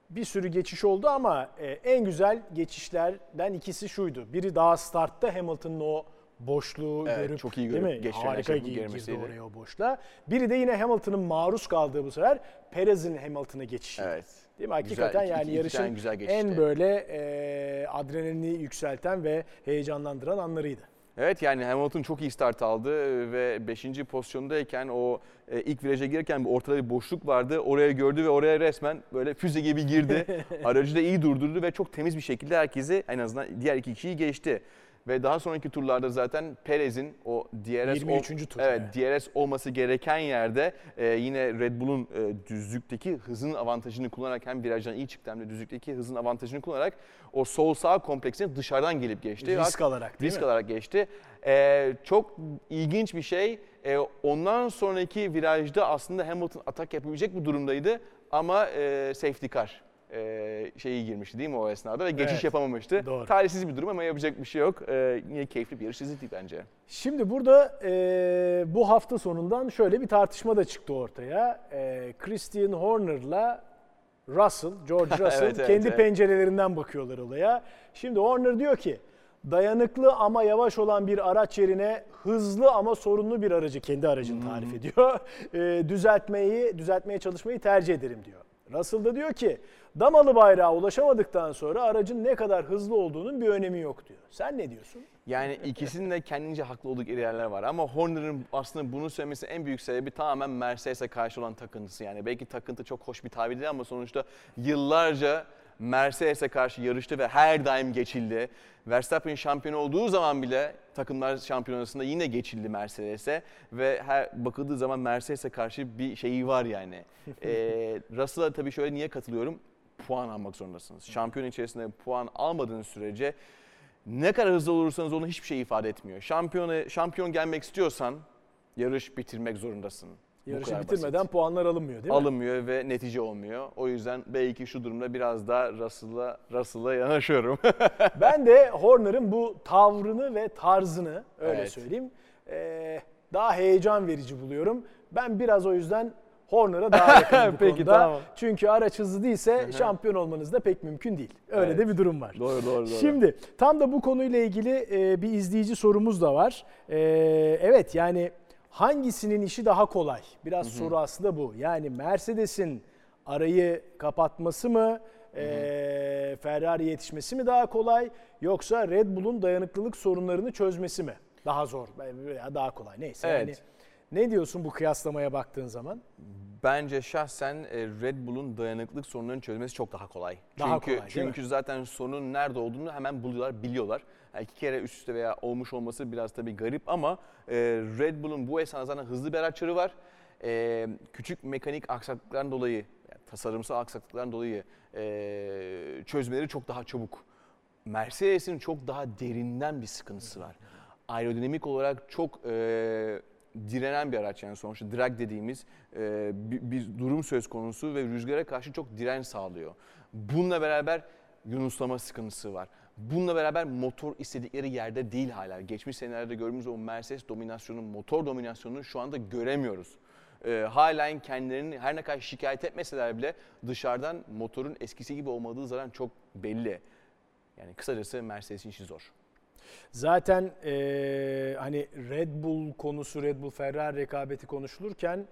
bir sürü geçiş oldu ama e, en güzel geçişlerden ikisi şuydu. Biri daha startta Hamilton'ın o boşluğu Evet, görüp çok iyi değil görüp mi? geçen Harika şey girdi oraya o boşluğa. Biri de yine Hamilton'ın maruz kaldığı bu sefer Perez'in Hamilton'a geçişi. Evet. Değil mi? Güzel, Hakikaten iki- yani iki- yarışın güzel geçişti. en böyle e, adrenalini yükselten ve heyecanlandıran anlarıydı. Evet yani Hamilton çok iyi start aldı ve 5. pozisyondayken o e, ilk viraja girerken bir ortada bir boşluk vardı. Oraya gördü ve oraya resmen böyle füze gibi girdi. Aracı da iyi durdurdu ve çok temiz bir şekilde herkesi en azından diğer iki kişiyi geçti. Ve daha sonraki turlarda zaten Perez'in o DRS, ol- 23. tur, evet, DRS olması gereken yerde e, yine Red Bull'un e, düzlükteki hızın avantajını kullanarak hem virajdan iyi çıktı hem de düzlükteki hızın avantajını kullanarak o sol sağ kompleksine dışarıdan gelip geçti. Risk alarak değil risk mi? alarak geçti. Ee, çok ilginç bir şey. Ee, ondan sonraki virajda aslında Hamilton atak yapabilecek bir durumdaydı ama e, safety car e, şeyi girmişti değil mi o esnada ve geçiş Evet, yapamamıştı. doğru. Talihsiz bir durum ama yapacak bir şey yok. Ee, yine keyifli bir yarış izledik bence. Şimdi burada e, bu hafta sonundan şöyle bir tartışma da çıktı ortaya. E, Christian Horner'la Russell, George Russell Evet, evet, kendi evet. pencerelerinden bakıyorlar olaya. Şimdi Horner diyor ki dayanıklı ama yavaş olan bir araç yerine hızlı ama sorunlu bir aracı kendi aracını tarif ediyor. E, düzeltmeyi, düzeltmeye çalışmayı tercih ederim diyor. Russell da diyor ki damalı bayrağa ulaşamadıktan sonra aracın ne kadar hızlı olduğunun bir önemi yok diyor. Sen ne diyorsun? Yani ikisinin de kendince haklı oldukları yerler var ama Horner'ın aslında bunu söylemesinin en büyük sebebi tamamen Mercedes'e karşı olan takıntısı. Yani belki takıntı çok hoş bir tabir değil ama sonuçta yıllarca Mercedes'e karşı yarıştı ve her daim geçildi. Verstappen şampiyon olduğu zaman bile takımlar şampiyonasında yine geçildi Mercedes'e ve her bakıldığı zaman Mercedes'e karşı bir şeyi var yani. ee, Russell'a tabii şöyle niye katılıyorum? Puan almak zorundasınız. Şampiyon içerisinde puan almadığınız sürece ne kadar hızlı olursanız onu hiçbir şey ifade etmiyor. Şampiyona, şampiyon gelmek istiyorsan yarış bitirmek zorundasın. Yarışı bitirmeden basit. puanlar alınmıyor değil mi? alınmıyor ve netice olmuyor. O yüzden belki şu durumda biraz daha Russell'a Russell'a yanaşıyorum. Ben de Horner'ın bu tavrını ve tarzını öyle Evet. söyleyeyim eee, daha heyecan verici buluyorum. Ben biraz o yüzden Horner'a daha yakınım bu Peki, konuda. tamam. Çünkü araç hızlı değilse şampiyon olmanız da pek mümkün değil. Öyle Evet. de bir durum var. doğru doğru doğru. Şimdi tam da bu konuyla ilgili e, bir izleyici sorumuz da var. E, evet yani hangisinin işi daha kolay? Biraz soru aslında bu. Yani Mercedes'in arayı kapatması mı, e, Ferrari yetişmesi mi daha kolay yoksa Red Bull'un dayanıklılık sorunlarını çözmesi mi daha zor veya daha kolay neyse. Evet. Yani Ne diyorsun bu kıyaslamaya baktığın zaman? Bence şahsen Red Bull'un dayanıklılık sorunlarını çözmesi çok daha kolay. Daha çünkü kolay, çünkü zaten sorunun nerede olduğunu hemen buluyorlar, biliyorlar. İki kere üst üste veya olmuş olması biraz tabii garip ama e, Red Bull'un bu zaten hızlı bir araçları var. E, küçük mekanik aksaklıklardan dolayı, yani tasarımsal aksaklıklardan dolayı e, çözmeleri çok daha çabuk. Mercedes'in çok daha derinden bir sıkıntısı var. Aerodinamik olarak çok e, direnen bir araç yani sonuçta drag dediğimiz e, bir, bir durum söz konusu ve rüzgara karşı çok direnç sağlıyor. Bununla beraber yunuslama sıkıntısı var. Bununla beraber motor istedikleri yerde değil hala. Geçmiş senelerde gördüğümüz o Mercedes dominasyonu, motor dominasyonunu şu anda göremiyoruz. E, halen kendilerini her ne kadar şikayet etmeseler bile dışarıdan motorun eskisi gibi olmadığı zaten çok belli. Yani kısacası Mercedes'in işi zor. Zaten eee, hani Red Bull konusu, Red Bull Ferrari rekabeti konuşulurken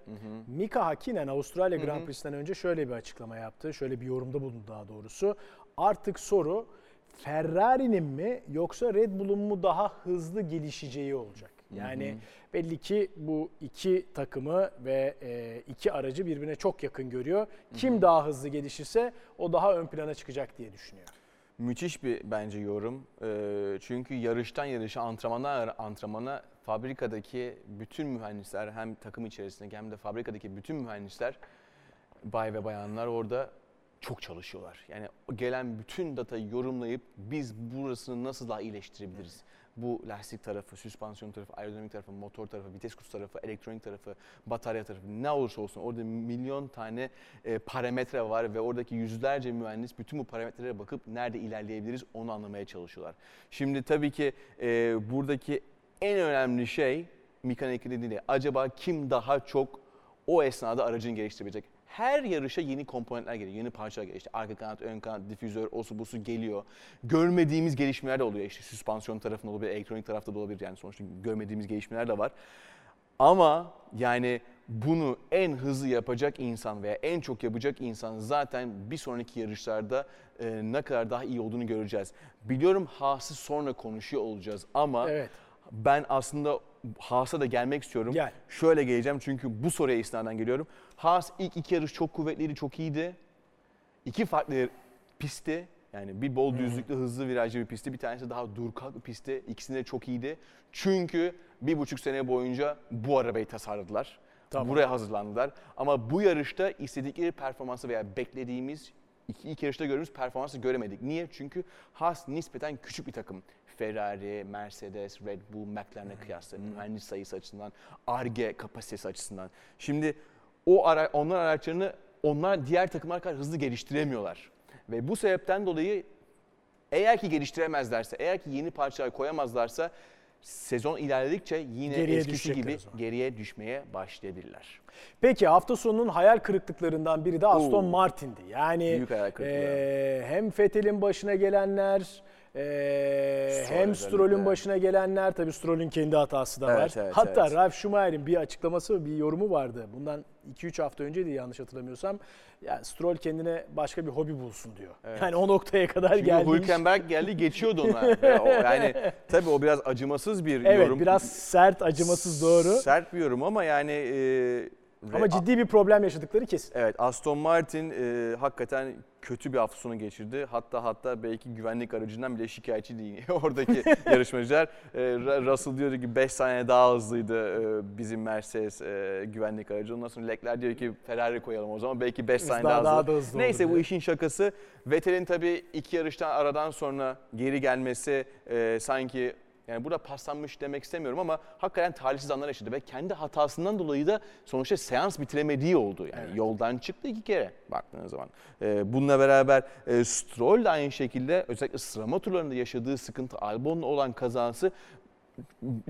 Mika Hakkinen Avustralya Grand Prix'sinden önce şöyle bir açıklama yaptı. Şöyle bir yorumda bulundu daha doğrusu. Artık soru Ferrari'nin mi yoksa Red Bull'un mu daha hızlı gelişeceği olacak. Yani belli ki bu iki takımı ve e, iki aracı birbirine çok yakın görüyor. Kim daha hızlı gelişirse o daha ön plana çıkacak diye düşünüyor. Müthiş bir bence yorum. Ee, çünkü yarıştan yarışa, antrenmana antrenmana fabrikadaki bütün mühendisler hem takım içerisindeki hem de fabrikadaki bütün mühendisler bay ve bayanlar orada çok çalışıyorlar. Yani gelen bütün datayı yorumlayıp biz burasını nasıl daha iyileştirebiliriz? Bu lastik tarafı, süspansiyon tarafı, aerodinamik tarafı, motor tarafı, vites kutusu tarafı, elektronik tarafı, batarya tarafı ne olursa olsun orada milyon tane e, parametre var ve oradaki yüzlerce mühendis bütün bu parametrelere bakıp nerede ilerleyebiliriz onu anlamaya çalışıyorlar. Şimdi tabii ki e, buradaki en önemli şey mekanik değil. Acaba kim daha çok o esnada aracını geliştirebilecek? Her yarışa yeni komponentler geliyor, yeni parçalar geliyor. İşte arka kanat, ön kanat, difüzör, osu busu geliyor. Görmediğimiz gelişmeler de oluyor. İşte süspansiyon tarafında olabilir, elektronik tarafta da olabilir. Yani sonuçta görmediğimiz gelişmeler de var. Ama yani bunu en hızlı yapacak insan veya en çok yapacak insan zaten bir sonraki yarışlarda e, ne kadar daha iyi olduğunu göreceğiz. Biliyorum Haas'ı sonra konuşuyor olacağız ama Evet. ben aslında Haas'a da gelmek istiyorum. Gel. Şöyle geleceğim çünkü bu soruya istinaden geliyorum. Haas ilk iki yarış çok kuvvetliydi, çok iyiydi. İki farklı pisti. Yani bir bol düzlüklü hızlı virajlı bir pisti. Bir tanesi daha dur kalk bir pisti. İkisinde de çok iyiydi. Çünkü bir buçuk sene boyunca bu arabayı tasarladılar. Tamam. Buraya hazırlandılar. Ama bu yarışta istedikleri performansı veya beklediğimiz iki, ilk yarışta gördüğümüz performansı göremedik. Niye? Çünkü Haas nispeten küçük bir takım. Ferrari, Mercedes, Red Bull, McLaren'e kıyasla mühendis sayısı açısından, ARGE kapasitesi açısından. Şimdi o ara, onlar araçlarını onlar diğer takımlar kadar hızlı geliştiremiyorlar. Ve bu sebepten dolayı eğer ki geliştiremezlerse, eğer ki yeni parçalar koyamazlarsa sezon ilerledikçe yine Geriye eskisi gibi geriye düşmeye başlayabilirler. Peki hafta sonunun hayal kırıklıklarından biri de Aston Oo. Martin'di. Yani Büyük hayal kırıklığı. eee, hem Vettel'in başına gelenler, eee, Stroll hem. Stroll'ün başına gelenler, tabii Stroll'ün kendi hatası da var. Evet, evet, Hatta evet. Ralf Schumacher'in bir açıklaması, bir yorumu vardı. Bundan 2-3 hafta önceydi yanlış hatırlamıyorsam. Ya Stroll kendine başka bir hobi bulsun diyor. Evet. Yani o noktaya kadar Çünkü geldi. Hülkenberg geldi geçiyordu ona. Yani tabii o biraz acımasız bir Evet, yorum. biraz sert, acımasız doğru. Sert bir yorum ama yani... e, Ama ciddi bir problem yaşadıkları kesin. Evet Aston Martin e, hakikaten kötü bir hafta sonu geçirdi. Hatta hatta belki güvenlik aracından bile şikayetçi değil oradaki yarışmacılar. E, Russell diyordu ki 5 saniye daha hızlıydı e, bizim Mercedes e, güvenlik aracı. Ondan sonra Leclerc diyor ki Ferrari koyalım o zaman belki 5 Biz saniye daha- daha, daha hızlı. da hızlı Neyse bu diyor. işin şakası. Vettel'in tabii iki yarıştan aradan sonra geri gelmesi e, sanki yani burada paslanmış demek istemiyorum ama hakikaten talihsiz anlar yaşadı ve kendi hatasından dolayı da sonuçta seans bitiremediği oldu. Yani Evet. yoldan çıktı iki kere baktığınız zaman. Ee, bununla beraber e, Stroll de aynı şekilde özellikle sıralama turlarında yaşadığı sıkıntı Albon'la olan kazası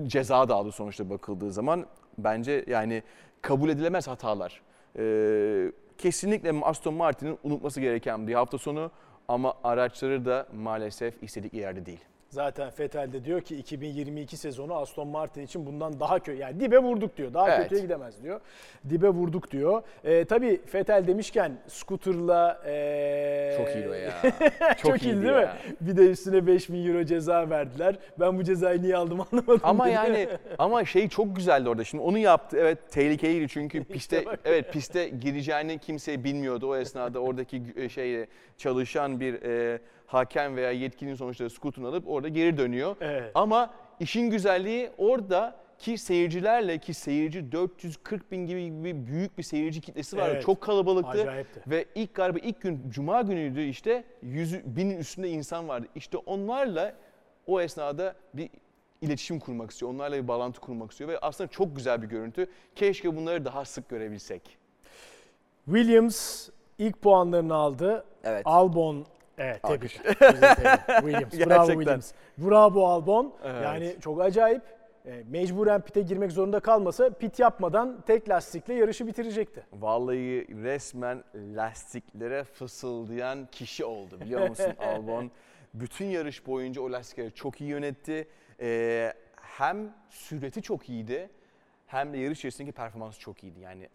ceza da aldı sonuçta bakıldığı zaman. Bence yani kabul edilemez hatalar. Ee, kesinlikle Aston Martin'in unutması gereken bir hafta sonu ama araçları da maalesef istedikleri yerde değil. Zaten Vettel de diyor ki 2022 sezonu Aston Martin için bundan daha kötü. Yani dibe vurduk diyor. Daha Evet. kötüye gidemez diyor. Dibe vurduk diyor. Ee, tabii Vettel demişken scooter'la ee, Çok iyiydi o ya. Çok, iyiydi değil ya. mi? Bir de üstüne 5000 euro ceza verdiler. Ben bu cezayı niye aldım anlamadım. Ama dedi. yani ama şey çok güzeldi orada. Şimdi onu yaptı. Evet tehlikeliydi çünkü piste evet piste gireceğini kimse bilmiyordu. O esnada oradaki şey çalışan bir e, hakem veya yetkilinin sonuçta skutunu alıp orada geri dönüyor. Evet. Ama işin güzelliği orada ki seyircilerle ki seyirci 440 bin gibi, gibi büyük bir seyirci kitlesi vardı. Evet. Çok kalabalıktı. Acayipti. Ve ilk galiba ilk gün cuma günüydü işte yüzü binin üstünde insan vardı. İşte onlarla o esnada bir iletişim kurmak istiyor. Onlarla bir bağlantı kurmak istiyor ve aslında çok güzel bir görüntü. Keşke bunları daha sık görebilsek. Williams ilk puanlarını aldı. Evet. Albon Evet tebrik. Williams. Bravo Gerçekten. Williams. Bravo Albon. Evet. Yani çok acayip. E, Mecburen pite girmek zorunda kalmasa pit yapmadan tek lastikle yarışı bitirecekti. Vallahi resmen lastiklere fısıldayan kişi oldu biliyor musun Albon? Bütün yarış boyunca o lastikleri çok iyi yönetti. Ee, hem süreti çok iyiydi hem de yarış içerisindeki performansı çok iyiydi. Yani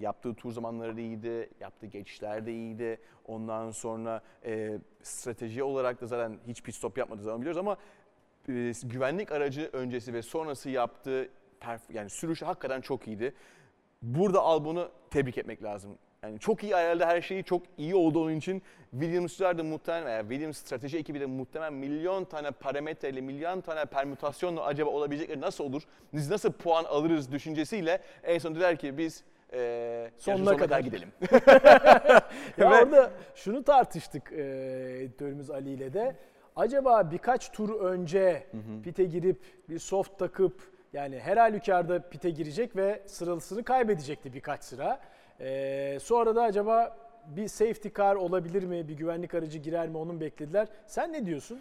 yaptığı tur zamanları da iyiydi, yaptığı geçişler de iyiydi. Ondan sonra e, strateji olarak da zaten hiç pit stop yapmadığı zaman biliyoruz ama e, güvenlik aracı öncesi ve sonrası yaptığı yani sürüşü hakikaten çok iyiydi. Burada Albon'u tebrik etmek lazım. Yani çok iyi ayarladı her şeyi, çok iyi oldu onun için. Williams'lar da muhtemelen veya Williams strateji ekibi de muhtemelen milyon tane parametreyle, milyon tane permütasyonla acaba olabilecekleri nasıl olur? Biz nasıl puan alırız düşüncesiyle en son dediler ki biz eee Sonuna kadar. kadar gidelim. Ya Ve- orada şunu tartıştık e, editörümüz Ali ile de. Acaba birkaç tur önce pite girip bir soft takıp yani her halükarda pite girecek ve sırasını kaybedecekti birkaç sıra. E, sonra da acaba bir safety car olabilir mi, bir güvenlik aracı girer mi onun beklediler. Sen ne diyorsun?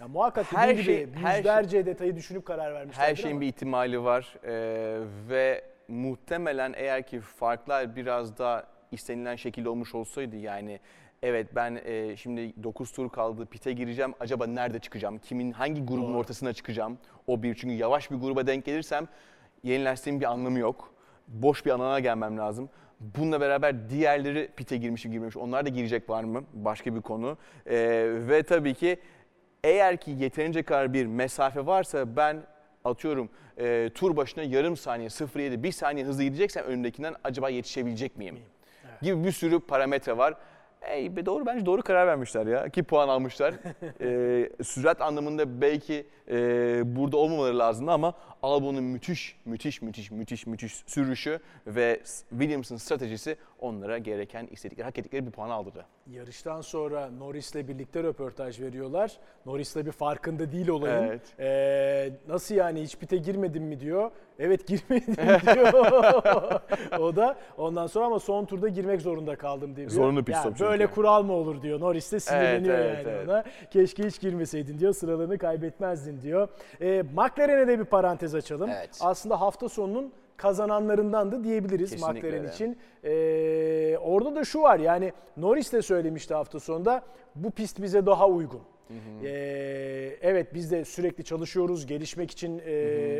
Ya muhakkak Her şey- gibi her şey- yüzlerce detayı düşünüp karar vermişler. Her şeyin bir ihtimali var Ee, ve muhtemelen eğer ki farklar biraz daha istenilen şekilde olmuş olsaydı yani evet ben e, şimdi 9 tur kaldı pite gireceğim acaba nerede çıkacağım? Kimin hangi grubun Doğru. ortasına çıkacağım? O bir çünkü yavaş bir gruba denk gelirsem yeni lastiğin bir anlamı yok. Boş bir alana gelmem lazım. Bununla beraber diğerleri pite girmiş mi girmemiş onlar da girecek var mı? Başka bir konu. Ee, ve tabii ki eğer ki yeterince kadar bir mesafe varsa ben atıyorum e, tur başına yarım saniye 0.7 bir saniye hızlı gideceksem önümdekinden acaba yetişebilecek miyim? Gibi bir sürü parametre var. Ey be doğru bence doğru karar vermişler ya. Ki puan almışlar. e, sürat anlamında belki e, burada olmamaları lazımdı ama Albon'un müthiş, müthiş, müthiş, müthiş, müthiş sürüşü ve Williams'ın stratejisi onlara gereken istedikleri, hak ettikleri bir puan aldırdı. Yarıştan sonra Norris'le birlikte röportaj veriyorlar. Norris bir farkında değil olayın. Evet. Ee, nasıl yani hiç pite girmedin mi diyor. Evet girmedim diyor. o da ondan sonra ama son turda girmek zorunda kaldım diyor. Zorunlu pit stop çünkü. Böyle kural mı olur diyor. Norris de sinirleniyor Evet, evet, yani evet. ona. Keşke hiç girmeseydin diyor. Sıralarını kaybetmezdin diyor. Ee, McLaren'e de bir parantez açalım. Evet. Aslında hafta sonunun kazananlarından da diyebiliriz Kesinlikle McLaren öyle. için. Ee, orada da şu var yani Norris de söylemişti hafta sonunda bu pist bize daha uygun. Ee, evet biz de sürekli çalışıyoruz, gelişmek için e,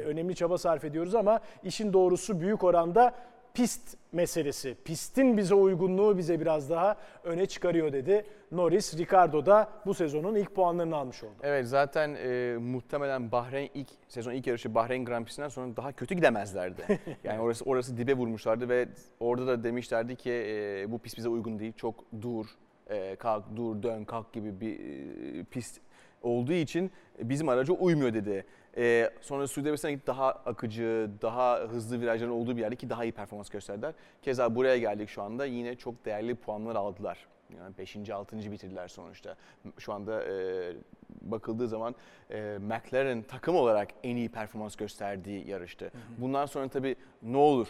önemli çaba sarf ediyoruz ama işin doğrusu büyük oranda pist meselesi. Pistin bize uygunluğu bize biraz daha öne çıkarıyor dedi. Norris, Ricardo da bu sezonun ilk puanlarını almış oldu. Evet zaten e, muhtemelen Bahreyn ilk sezon ilk yarışı Bahreyn Grand Prix'sinden sonra daha kötü gidemezlerdi. yani orası orası dibe vurmuşlardı ve orada da demişlerdi ki e, bu pist bize uygun değil. Çok dur, e, kalk, dur, dön, kalk gibi bir e, pist olduğu için bizim araca uymuyor dedi. E, sonra Suudi Arabistan'a gitti daha akıcı, daha hızlı virajların olduğu bir yerde ki daha iyi performans gösterdiler. Keza buraya geldik şu anda yine çok değerli puanlar aldılar. Yani 5. 6. bitirdiler sonuçta. Şu anda e, bakıldığı zaman e, McLaren takım olarak en iyi performans gösterdiği yarıştı. Bundan sonra tabii ne olur?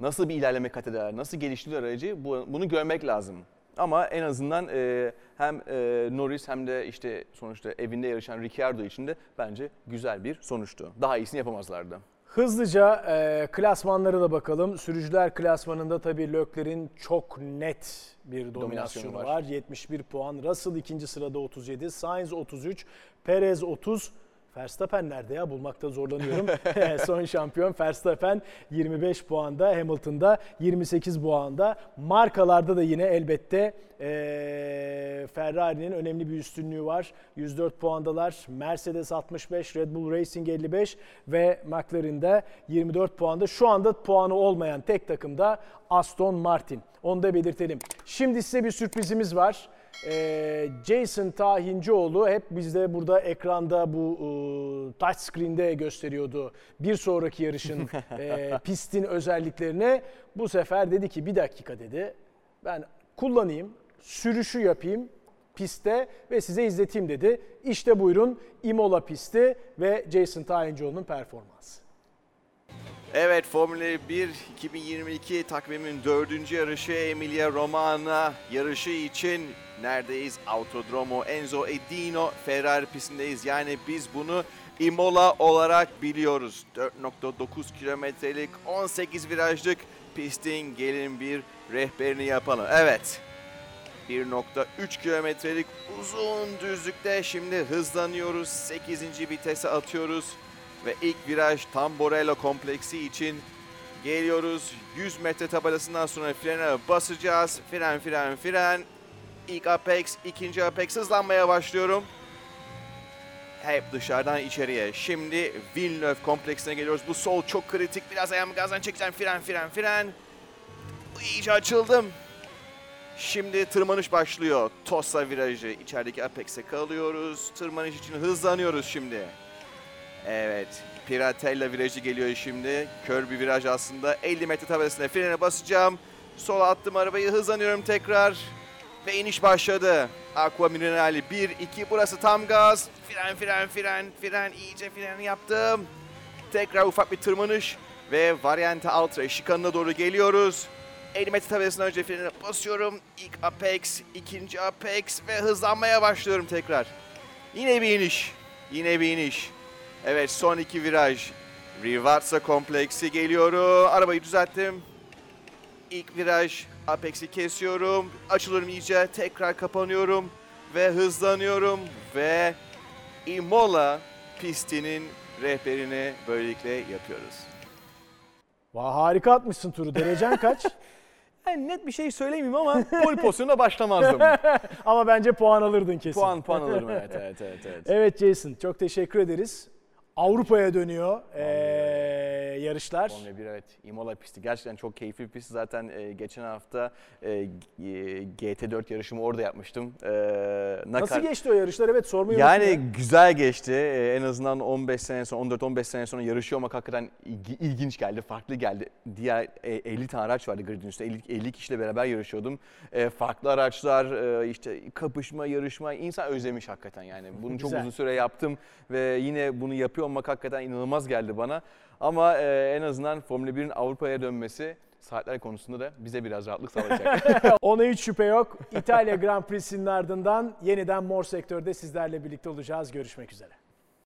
Nasıl bir ilerleme kat eder? Nasıl geliştirir aracı? Bu, bunu görmek lazım. Ama en azından e, hem e, Norris hem de işte sonuçta evinde yarışan Ricciardo için de bence güzel bir sonuçtu. Daha iyisini yapamazlardı. Hızlıca e, klasmanlara da bakalım. Sürücüler klasmanında tabii Lökler'in çok net bir dominasyonu, Dominasyonu var. var. 71 puan. Russell ikinci sırada 37, Sainz 33, Perez 30. Verstappen nerede ya? Bulmakta zorlanıyorum. Son şampiyon Verstappen 25 puanda, Hamilton'da 28 puanda. Markalarda da yine elbette e, Ferrari'nin önemli bir üstünlüğü var. 104 puandalar. Mercedes 65, Red Bull Racing 55 ve McLaren'de 24 puanda. Şu anda puanı olmayan tek takım da Aston Martin. Onu da belirtelim. Şimdi size bir sürprizimiz var. Ee, Jason Tahincioğlu hep bizde burada ekranda bu e, touch screen'de gösteriyordu bir sonraki yarışın e, pistin özelliklerini. Bu sefer dedi ki bir dakika dedi ben kullanayım, sürüşü yapayım pistte ve size izleteyim dedi. İşte buyurun Imola pisti ve Jason Tahincioğlu'nun performansı. Evet Formula 1 2022 takvimin dördüncü yarışı Emilia Romagna yarışı için neredeyiz? Autodromo Enzo Edino Ferrari pistindeyiz. Yani biz bunu Imola olarak biliyoruz. 4.9 kilometrelik 18 virajlık pistin gelin bir rehberini yapalım. Evet 1.3 kilometrelik uzun düzlükte şimdi hızlanıyoruz. 8. vitese atıyoruz. Ve ilk viraj Tamborello kompleksi için geliyoruz. 100 metre tabelasından sonra frene basacağız. Fren fren fren. İlk apex, ikinci apex hızlanmaya başlıyorum. Hep dışarıdan içeriye. Şimdi Villeneuve kompleksine geliyoruz. Bu sol çok kritik. Biraz ayağımı gazdan çekeceğim. Fren fren fren. İyice açıldım. Şimdi tırmanış başlıyor. Tosa virajı. İçerideki Apex'e kalıyoruz. Tırmanış için hızlanıyoruz şimdi. Evet. Piratella virajı geliyor şimdi. Kör bir viraj aslında. 50 metre tabelasına frene basacağım. Sola attım arabayı. Hızlanıyorum tekrar. Ve iniş başladı. Aqua Minerali 1, 2. Burası tam gaz. Fren, fren, fren, fren. iyice fren yaptım. Tekrar ufak bir tırmanış. Ve Variante Ultra şikanına doğru geliyoruz. 50 metre tabelasından önce frene basıyorum. İlk apex, ikinci apex ve hızlanmaya başlıyorum tekrar. Yine bir iniş. Yine bir iniş. Evet son iki viraj. Rivarsa kompleksi geliyorum. Arabayı düzelttim. İlk viraj Apex'i kesiyorum. Açılıyorum iyice. Tekrar kapanıyorum. Ve hızlanıyorum. Ve Imola pistinin rehberini böylelikle yapıyoruz. Vay harika atmışsın turu. Derecen kaç? Yani net bir şey söylemeyeyim ama pole pozisyonuna başlamazdım. Ama bence puan alırdın kesin. puan puan alırım evet evet evet. evet. Evet Jason çok teşekkür ederiz. Avrupa'ya dönüyor ee, yarışlar. Formula 1 evet Imola pisti gerçekten çok keyifli bir pist. Zaten e, geçen hafta e, e, GT4 yarışımı orada yapmıştım. E, Nasıl nakar- geçti o yarışlar? Evet sormayı Yani ya. güzel geçti. Ee, en azından 15 sene sonra, 14-15 sene sonra yarışıyor olmak hakikaten ilgi- ilginç geldi, farklı geldi. Diğer e, 50 tane araç vardı gridin üstünde. 50, 50 kişiyle beraber yarışıyordum. E, farklı araçlar, e, işte kapışma, yarışma. insan özlemiş hakikaten yani. Bunu çok uzun süre yaptım ve yine bunu yapıyor olmak hakikaten inanılmaz geldi bana. Ama e, en azından Formula 1'in Avrupa'ya dönmesi saatler konusunda da bize biraz rahatlık sağlayacak. Ona hiç şüphe yok. İtalya Grand Prix'sinin ardından yeniden Mor Sektör'de sizlerle birlikte olacağız. Görüşmek üzere.